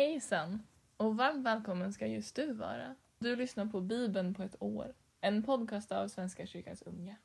Hejsan och varmt välkommen ska just du vara. Du lyssnar på Bibeln på ett år, en podcast av Svenska kyrkans unga.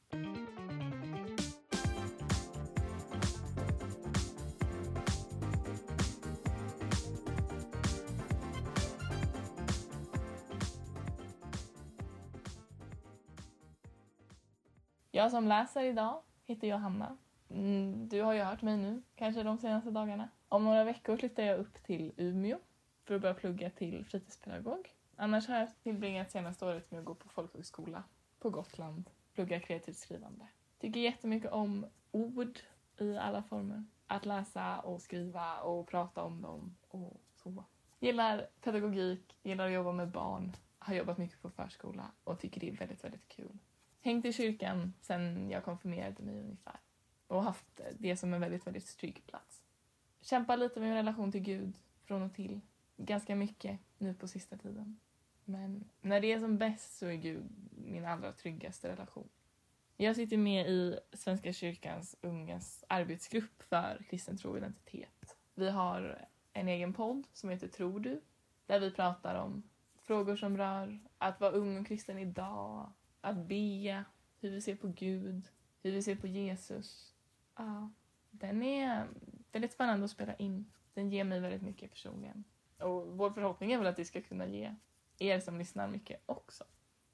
Jag som läser idag heter Johanna. Mm, du har ju hört mig nu, kanske de senaste dagarna. Om några veckor flyttar jag upp till Umeå för att börja plugga till fritidspedagog. Annars har jag tillbringat senaste året med att gå på folkhögskola på Gotland, plugga kreativt skrivande. Tycker jättemycket om ord i alla former. Att läsa och skriva och prata om dem och så. Gillar pedagogik, gillar att jobba med barn, har jobbat mycket på förskola och tycker det är väldigt, väldigt kul. Hängt i kyrkan sen jag konfirmerade mig ungefär och haft det som en väldigt, väldigt trygg plats. Kämpar lite med min relation till Gud från och till. Ganska mycket nu på sista tiden. Men när det är som bäst så är Gud min allra tryggaste relation. Jag sitter med i Svenska kyrkans ungas arbetsgrupp för kristen tro och identitet. Vi har en egen podd som heter Tror du? Där vi pratar om frågor som rör att vara ung och kristen idag, att be, hur vi ser på Gud, hur vi ser på Jesus. Ja, den är väldigt spännande att spela in. Den ger mig väldigt mycket personligen. Och vår förhoppning är väl att det ska kunna ge er som lyssnar mycket också.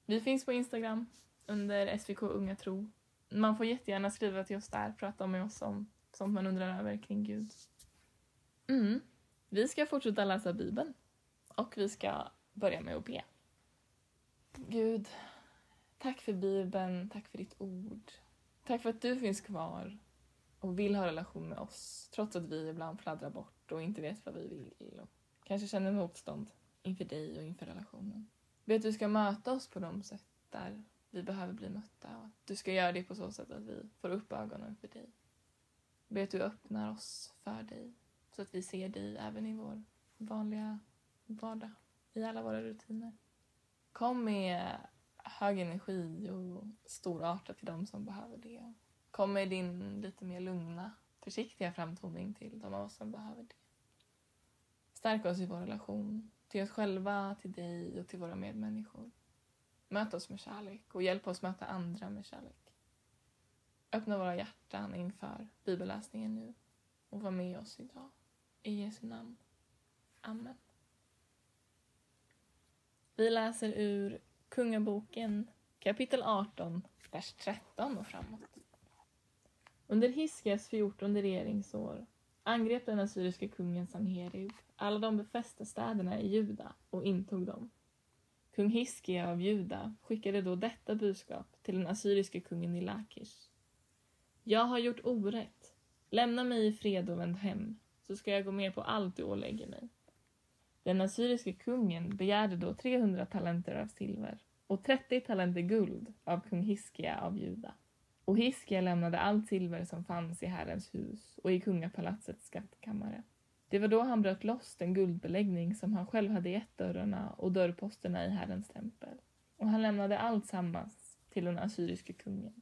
Vi finns på Instagram under SVK Unga Tro. Man får jättegärna skriva till oss där, prata med oss om sånt man undrar över kring Gud. Mm. Vi ska fortsätta läsa Bibeln och vi ska börja med att be. Gud, tack för Bibeln, tack för ditt ord. Tack för att du finns kvar och vill ha relation med oss trots att vi ibland fladdrar bort och inte vet vad vi vill och kanske känner motstånd inför dig och inför relationen. Be att du ska möta oss på de sätt där vi behöver bli mötta och att du ska göra det på så sätt att vi får upp ögonen för dig. Be att du öppnar oss för dig så att vi ser dig även i vår vanliga vardag, i alla våra rutiner. Kom med hög energi och storartat till dem som behöver det. Kom med din lite mer lugna, försiktiga framtoning till de av oss som behöver det. Stärk oss i vår relation till oss själva, till dig och till våra medmänniskor. Möt oss med kärlek och hjälp oss möta andra med kärlek. Öppna våra hjärtan inför bibelläsningen nu och var med oss idag. I Jesu namn. Amen. Vi läser ur Kungaboken kapitel 18, vers 13 och framåt. Under Hiskias fjortonde regeringsår angrep den assyriske kungen Sanherib alla de befästa städerna i Juda och intog dem. Kung Hiskia av Juda skickade då detta budskap till den assyriske kungen i Lakish. Jag har gjort orätt. Lämna mig i fred och vänd hem, så ska jag gå med på allt du ålägger mig. Den assyriske kungen begärde då 300 talenter av silver och 30 talenter guld av kung Hiskia av Juda. Och Hiskia lämnade allt silver som fanns i Herrens hus och i kungapalatsets skattkammare. Det var då han bröt loss den guldbeläggning som han själv hade gett dörrarna och dörrposterna i Herrens tempel. Och han lämnade allt sammans till den assyriske kungen.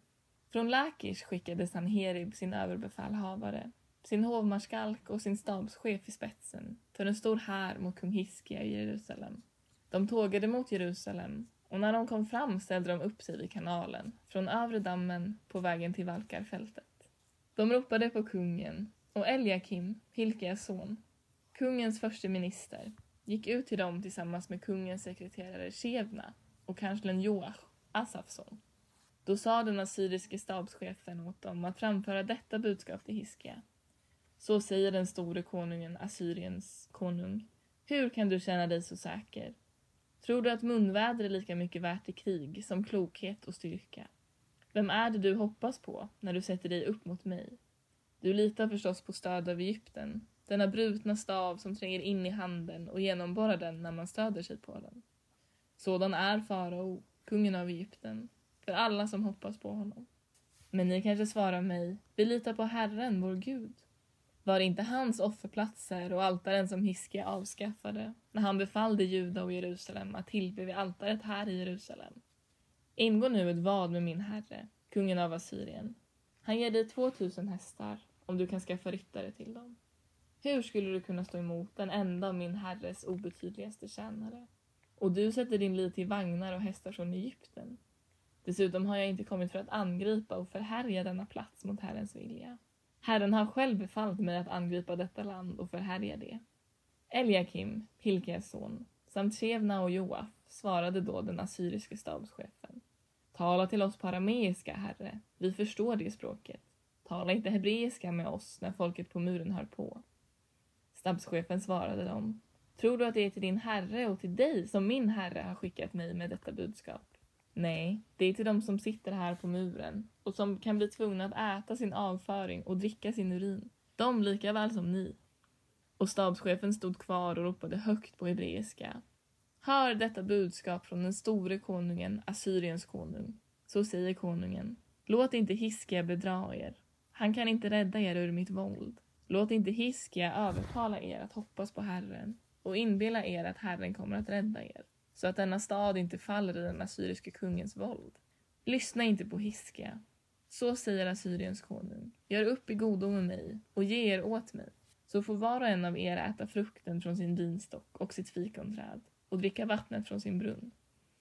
Från Lakish skickade Sanherib sin överbefälhavare, sin hovmarskalk och sin stabschef i spetsen för en stor här mot kung Hiskia i Jerusalem. De tågade mot Jerusalem och när de kom fram ställde de upp sig vid kanalen, från övre dammen på vägen till Valkarfältet. De ropade på kungen och Eliakim, Hilkias son, kungens förste minister, gick ut till dem tillsammans med kungens sekreterare Shevna och kanslern Joach, Asafs son. Då sa den assyriske stabschefen åt dem att framföra detta budskap till Hiskia. Så säger den store konungen, Assyriens konung. Hur kan du känna dig så säker? Tror du att munväder är lika mycket värt i krig som klokhet och styrka? Vem är det du hoppas på när du sätter dig upp mot mig? Du litar förstås på stöd av Egypten, denna brutna stav som tränger in i handen och genomborrar den när man stöder sig på den. Sådan är farao, kungen av Egypten, för alla som hoppas på honom. Men ni kanske svarar mig, vi litar på Herren, vår Gud. Var det inte hans offerplatser och altaren som Hiskia avskaffade när han befallde Juda och Jerusalem att tillbe vid altaret här i Jerusalem? Ingå nu ett vad med min herre, kungen av Assyrien. Han ger dig två tusen hästar om du kan skaffa ryttare till dem. Hur skulle du kunna stå emot den enda av min herres obetydligaste tjänare? Och du sätter din lit till vagnar och hästar från Egypten. Dessutom har jag inte kommit för att angripa och förhärja denna plats mot Herrens vilja. Herren har själv befallt mig att angripa detta land och förhärja det. Eliakim, Hilkias son, samt Shevna och Joaf svarade då den assyriske stabschefen. Tala till oss på arameiska, herre. Vi förstår det språket. Tala inte hebreiska med oss när folket på muren hör på. Stabschefen svarade dem. Tror du att det är till din herre och till dig som min herre har skickat mig med detta budskap? Nej, det är till dem som sitter här på muren och som kan bli tvungna att äta sin avföring och dricka sin urin. De lika väl som ni. Och stabschefen stod kvar och ropade högt på hebreiska. Hör detta budskap från den store konungen, Assyriens konung. Så säger konungen. Låt inte Hiskia bedra er. Han kan inte rädda er ur mitt våld. Låt inte Hiskia övertala er att hoppas på Herren och inbilla er att Herren kommer att rädda er, så att denna stad inte faller i den assyriske kungens våld. Lyssna inte på Hiskia. Så säger Assyriens konung. Gör upp i godo med mig och ge er åt mig, så får var och en av er äta frukten från sin vinstock och sitt fikonträd och dricka vattnet från sin brunn.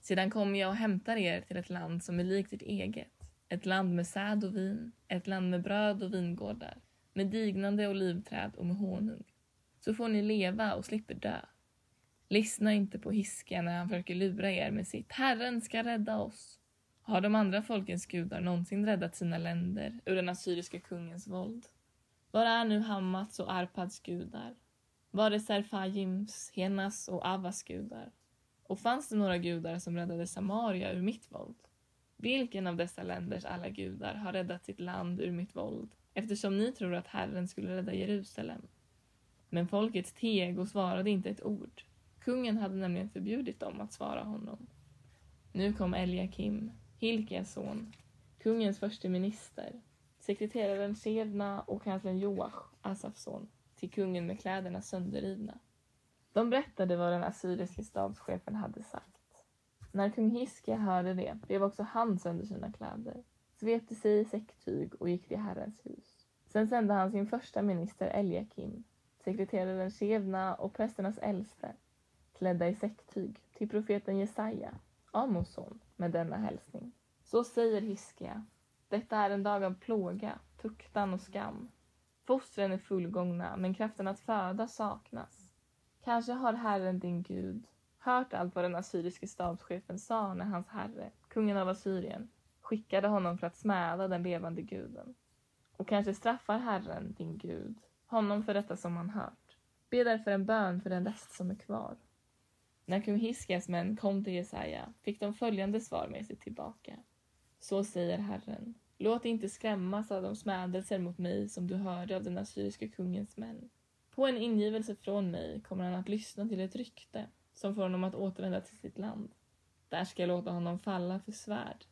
Sedan kommer jag och hämtar er till ett land som är likt ert eget, ett land med säd och vin, ett land med bröd och vingårdar, med dignande olivträd och med honung. Så får ni leva och slipper dö. Lyssna inte på Hisken när han försöker lura er med sitt Herren ska rädda oss. Har de andra folkens gudar någonsin räddat sina länder ur den assyriska kungens våld? Var är nu Hammats och Arpads gudar? Var är Serfajims, Henas och Avas gudar? Och fanns det några gudar som räddade Samaria ur mitt våld? Vilken av dessa länders alla gudar har räddat sitt land ur mitt våld eftersom ni tror att Herren skulle rädda Jerusalem? Men folket teg och svarade inte ett ord. Kungen hade nämligen förbjudit dem att svara honom. Nu kom Eliakim, Hilkias son, kungens förste minister, sekreteraren Sedna och kanslern Joach, Asafs son, till kungen med kläderna sönderrivna. De berättade vad den assyriske stabschefen hade sagt. När kung Hiskia hörde det blev också han sönder sina kläder, svepte sig i säcktyg och gick till Herrens hus. Sen sände han sin första minister Eliakim, sekreteraren Shevna och prästernas äldste, klädda i säcktyg, till profeten Jesaja, Amos son, med denna hälsning. Så säger Hiskia, detta är en dag av plåga, tuktan och skam. Fostren är fullgångna, men kraften att föda saknas. Kanske har Herren din Gud hört allt vad den assyriske stabschefen sa när hans herre, kungen av Assyrien, skickade honom för att smäda den levande guden. Och kanske straffar Herren, din Gud, honom för detta som han hört. Be därför en bön för den rest som är kvar. När kung Hiskias män kom till Jesaja fick de följande svar med sig tillbaka. Så säger Herren, låt dig inte skrämmas av de smädelser mot mig som du hörde av den assyriske kungens män. På en ingivelse från mig kommer han att lyssna till ett rykte som får honom att återvända till sitt land. Där ska jag låta honom falla för svärd.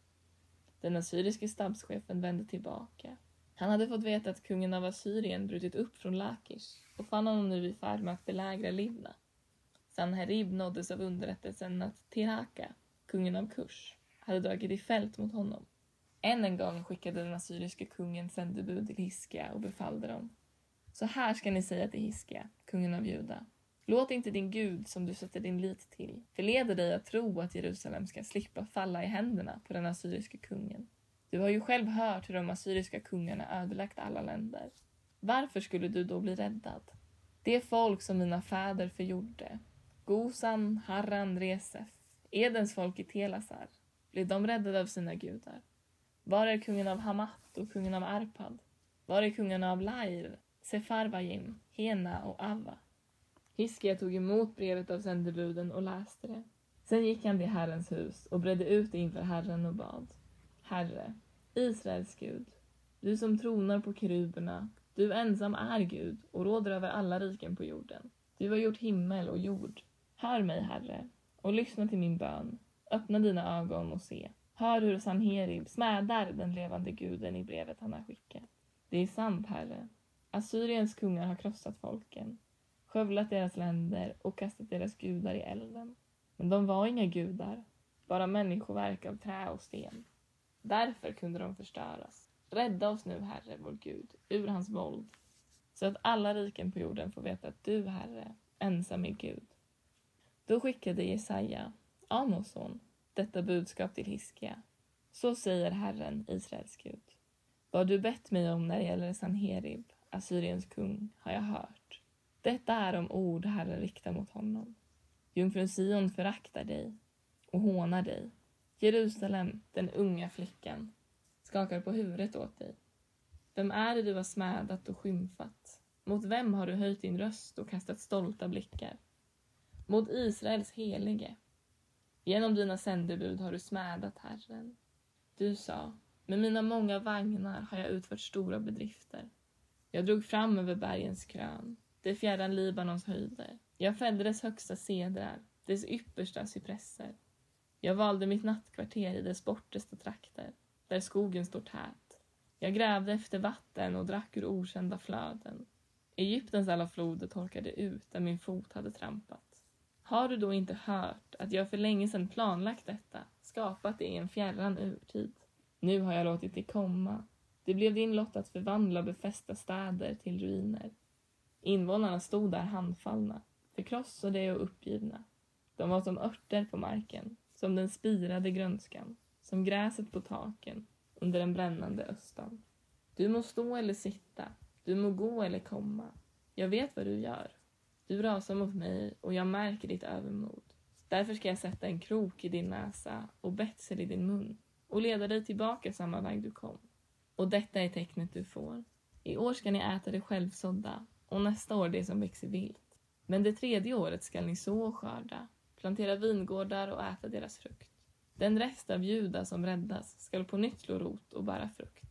Den assyriske stabschefen vände tillbaka. Han hade fått veta att kungen av Assyrien brutit upp från Lakish och fann honom nu i färd med att belägra Libna. Sanherib nåddes av underrättelsen att Tirhaka, kungen av Kush, hade dragit i fält mot honom. Än en gång skickade den assyriske kungen sändebud till Hiskia och befallde dem. Så här ska ni säga till Hiskia, kungen av Juda. Låt inte din Gud, som du sätter din lit till, förleda dig att tro att Jerusalem ska slippa falla i händerna på den assyriske kungen. Du har ju själv hört hur de assyriska kungarna ödelagt alla länder. Varför skulle du då bli räddad? Det folk som mina fäder förgjorde, Gosan, Harran, Resef, Edens folk i Telasar, blev de räddade av sina gudar? Var är kungen av Hamat och kungen av Arpad? Var är kungarna av Lair, Sefarvajim, Hena och Ava? Hiskia tog emot brevet av sändebuden och läste det. Sen gick han till Herrens hus och bredde ut det inför Herren och bad. Herre, Israels Gud, du som tronar på keruberna, du ensam är Gud och råder över alla riken på jorden. Du har gjort himmel och jord. Hör mig, Herre, och lyssna till min bön. Öppna dina ögon och se. Hör hur Sanherib smädar den levande guden i brevet han har skickat. Det är sant, Herre. Assyriens kungar har krossat folken, skövlat deras länder och kastat deras gudar i elden. Men de var inga gudar, bara människoverk av trä och sten. Därför kunde de förstöras. Rädda oss nu, Herre, vår Gud, ur hans våld. så att alla riken på jorden får veta att du, Herre, ensam är Gud. Då skickade Jesaja, Amos son, detta budskap till Hiskia. Så säger Herren, Israels Gud. Vad du bett mig om när det gäller Sanherib, Assyriens kung, har jag hört. Detta är de ord Herren riktar mot honom. Jungfrun Sion föraktar dig och hånar dig. Jerusalem, den unga flickan, skakar på huvudet åt dig. Vem är det du har smädat och skymfat? Mot vem har du höjt din röst och kastat stolta blickar? Mot Israels helige. Genom dina sändebud har du smädat Herren. Du sa, med mina många vagnar har jag utfört stora bedrifter. Jag drog fram över bergens krön, det fjärran Libanons höjder. Jag fällde dess högsta cedrar, dess yppersta cypresser. Jag valde mitt nattkvarter i dess bortersta trakter, där skogen står tät. Jag grävde efter vatten och drack ur okända flöden. Egyptens alla floder torkade ut där min fot hade trampat. Har du då inte hört att jag för länge sedan planlagt detta, skapat det i en fjärran urtid? Nu har jag låtit det komma. Det blev din lott att förvandla befästa städer till ruiner. Invånarna stod där handfallna, förkrossade och uppgivna. De var som örter på marken, som den spirade grönskan, som gräset på taken under den brännande östan. Du må stå eller sitta, du må gå eller komma. Jag vet vad du gör. Du rasar mot mig och jag märker ditt övermod. Därför ska jag sätta en krok i din näsa och betsel i din mun och leda dig tillbaka samma väg du kom. Och detta är tecknet du får. I år ska ni äta det självsådda och nästa år det som växer vilt. Men det tredje året ska ni så och skörda, plantera vingårdar och äta deras frukt. Den rest av Juda som räddas skall på nytt slå rot och bära frukt.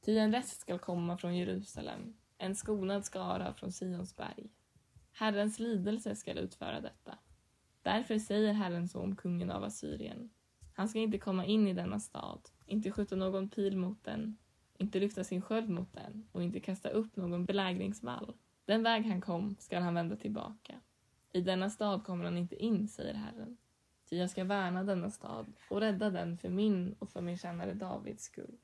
Ty en rest skall komma från Jerusalem, en skonad skara från Sions berg. Herrens lidelse skall utföra detta. Därför säger Herren så om kungen av Assyrien. Han ska inte komma in i denna stad, inte skjuta någon pil mot den, inte lyfta sin sköld mot den och inte kasta upp någon belägringsvall. Den väg han kom skall han vända tillbaka. I denna stad kommer han inte in, säger Herren. Ty jag ska värna denna stad och rädda den för min och för min tjänare Davids skull.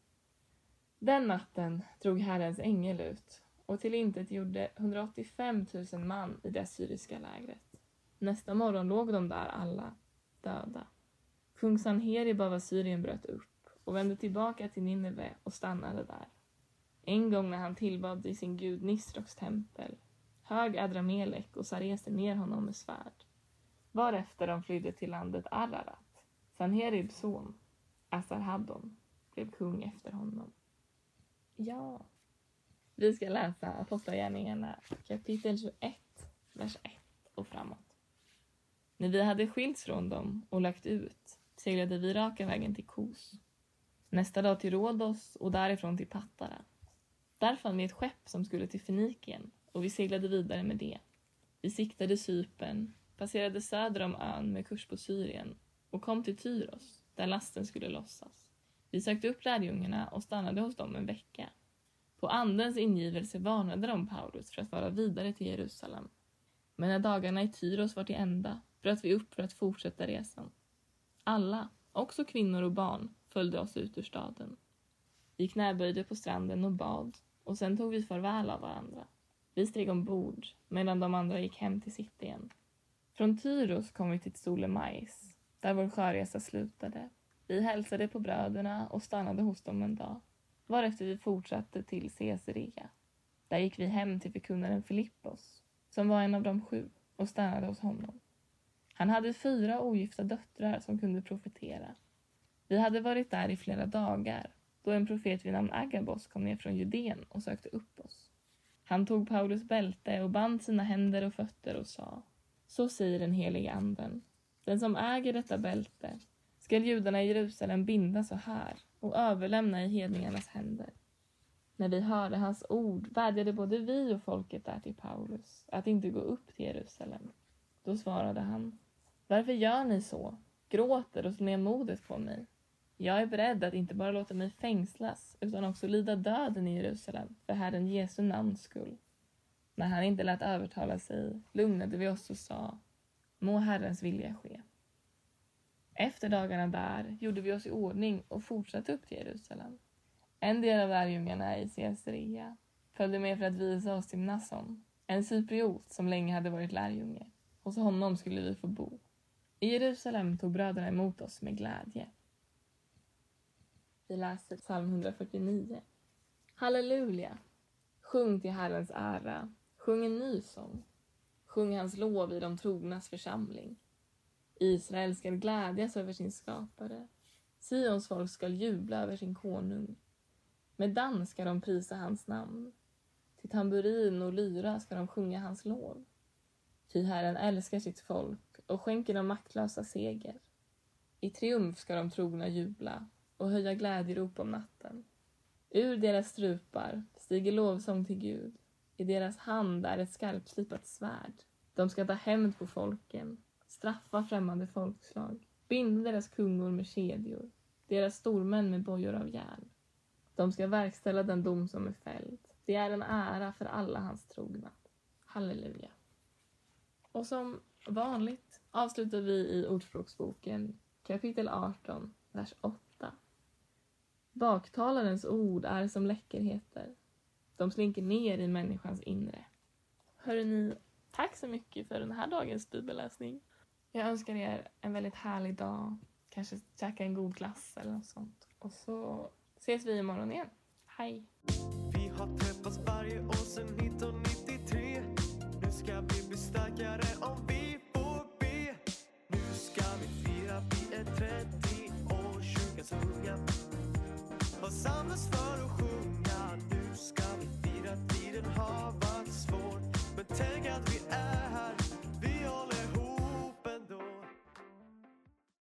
Den natten drog Herrens ängel ut och till intet gjorde 185 000 man i det assyriska lägret. Nästa morgon låg de där alla, döda. Kung Sanherib av Assyrien bröt upp och vände tillbaka till Nineve och stannade där. En gång när han tillbad i sin gud Nisroks tempel hög Adramelek och sareste ner honom med svärd. Varefter de flydde till landet Ararat. Sanheribs son, Asarhaddon, blev kung efter honom. Ja. Vi ska läsa Apostlagärningarna kapitel 21, vers 1 och framåt. När vi hade skilts från dem och lagt ut seglade vi raka vägen till Kos. Nästa dag till Rhodos och därifrån till Pattara. Där fann vi ett skepp som skulle till Fenikien och vi seglade vidare med det. Vi siktade Cypern, passerade söder om ön med kurs på Syrien och kom till Tyros, där lasten skulle lossas. Vi sökte upp lärjungarna och stannade hos dem en vecka. På Andens ingivelse varnade de Paulus för att vara vidare till Jerusalem. Men när dagarna i Tyros var till ända bröt vi upp för att fortsätta resan. Alla, också kvinnor och barn, följde oss ut ur staden. Vi knäböjde på stranden och bad och sen tog vi farväl av varandra. Vi steg ombord medan de andra gick hem till sitt igen. Från Tyros kom vi till Ptolemais, där vår sjöresa slutade. Vi hälsade på bröderna och stannade hos dem en dag, varefter vi fortsatte till Caesarea. Där gick vi hem till förkunnaren Filippos, som var en av de sju, och stannade hos honom. Han hade fyra ogifta döttrar som kunde profetera. Vi hade varit där i flera dagar då en profet vid namn Agabos kom ner från Judeen och sökte upp oss. Han tog Paulus bälte och band sina händer och fötter och sa Så säger den helige anden. Den som äger detta bälte skall judarna i Jerusalem binda så här och överlämna i hedningarnas händer. När vi hörde hans ord vädjade både vi och folket där till Paulus att inte gå upp till Jerusalem. Då svarade han Varför gör ni så? Gråter och slår ner modet på mig? Jag är beredd att inte bara låta mig fängslas utan också lida döden i Jerusalem för Herren Jesu namns skull. När han inte lät övertala sig lugnade vi oss och sa Må Herrens vilja ske. Efter dagarna där gjorde vi oss i ordning och fortsatte upp till Jerusalem. En del av lärjungarna i Caesarea, följde med för att visa oss till Nasson, en cypriot som länge hade varit lärjunge. Hos honom skulle vi få bo. I Jerusalem tog bröderna emot oss med glädje. Vi läser psalm 149. Halleluja! Sjung till Herrens ära, sjung en ny sång. Sjung hans lov i de trognas församling. Israel skall glädjas över sin skapare. Sions folk skall jubla över sin konung. Med dans ska de prisa hans namn. Till tamburin och lyra ska de sjunga hans lov. Ty Herren älskar sitt folk och skänker de maktlösa seger. I triumf ska de trogna jubla och höja glädjerop om natten. Ur deras strupar stiger lovsång till Gud. I deras hand är ett skarpslipat svärd. De ska ta hämnd på folken, straffa främmande folkslag, binda deras kungor med kedjor, deras stormän med bojor av järn. De ska verkställa den dom som är fälld. Det är en ära för alla hans trogna. Halleluja. Och som vanligt avslutar vi i Ordspråksboken kapitel 18, vers 8. Baktalarens ord är som läckerheter. De slinker ner i människans inre. Hörrni, tack så mycket för den här dagens bibelläsning. Jag önskar er en väldigt härlig dag. Kanske käka en god glass eller något sånt. Och så ses vi imorgon igen. Hej! Vi har träffats varje år sedan 1993 Nu ska vi bli starkare om vi får be Nu ska vi fira, vi är 30 år, kyrkans unga Har samlats för att sjunga Nu ska vi fira, tiden har varit svår Men tänk att vi är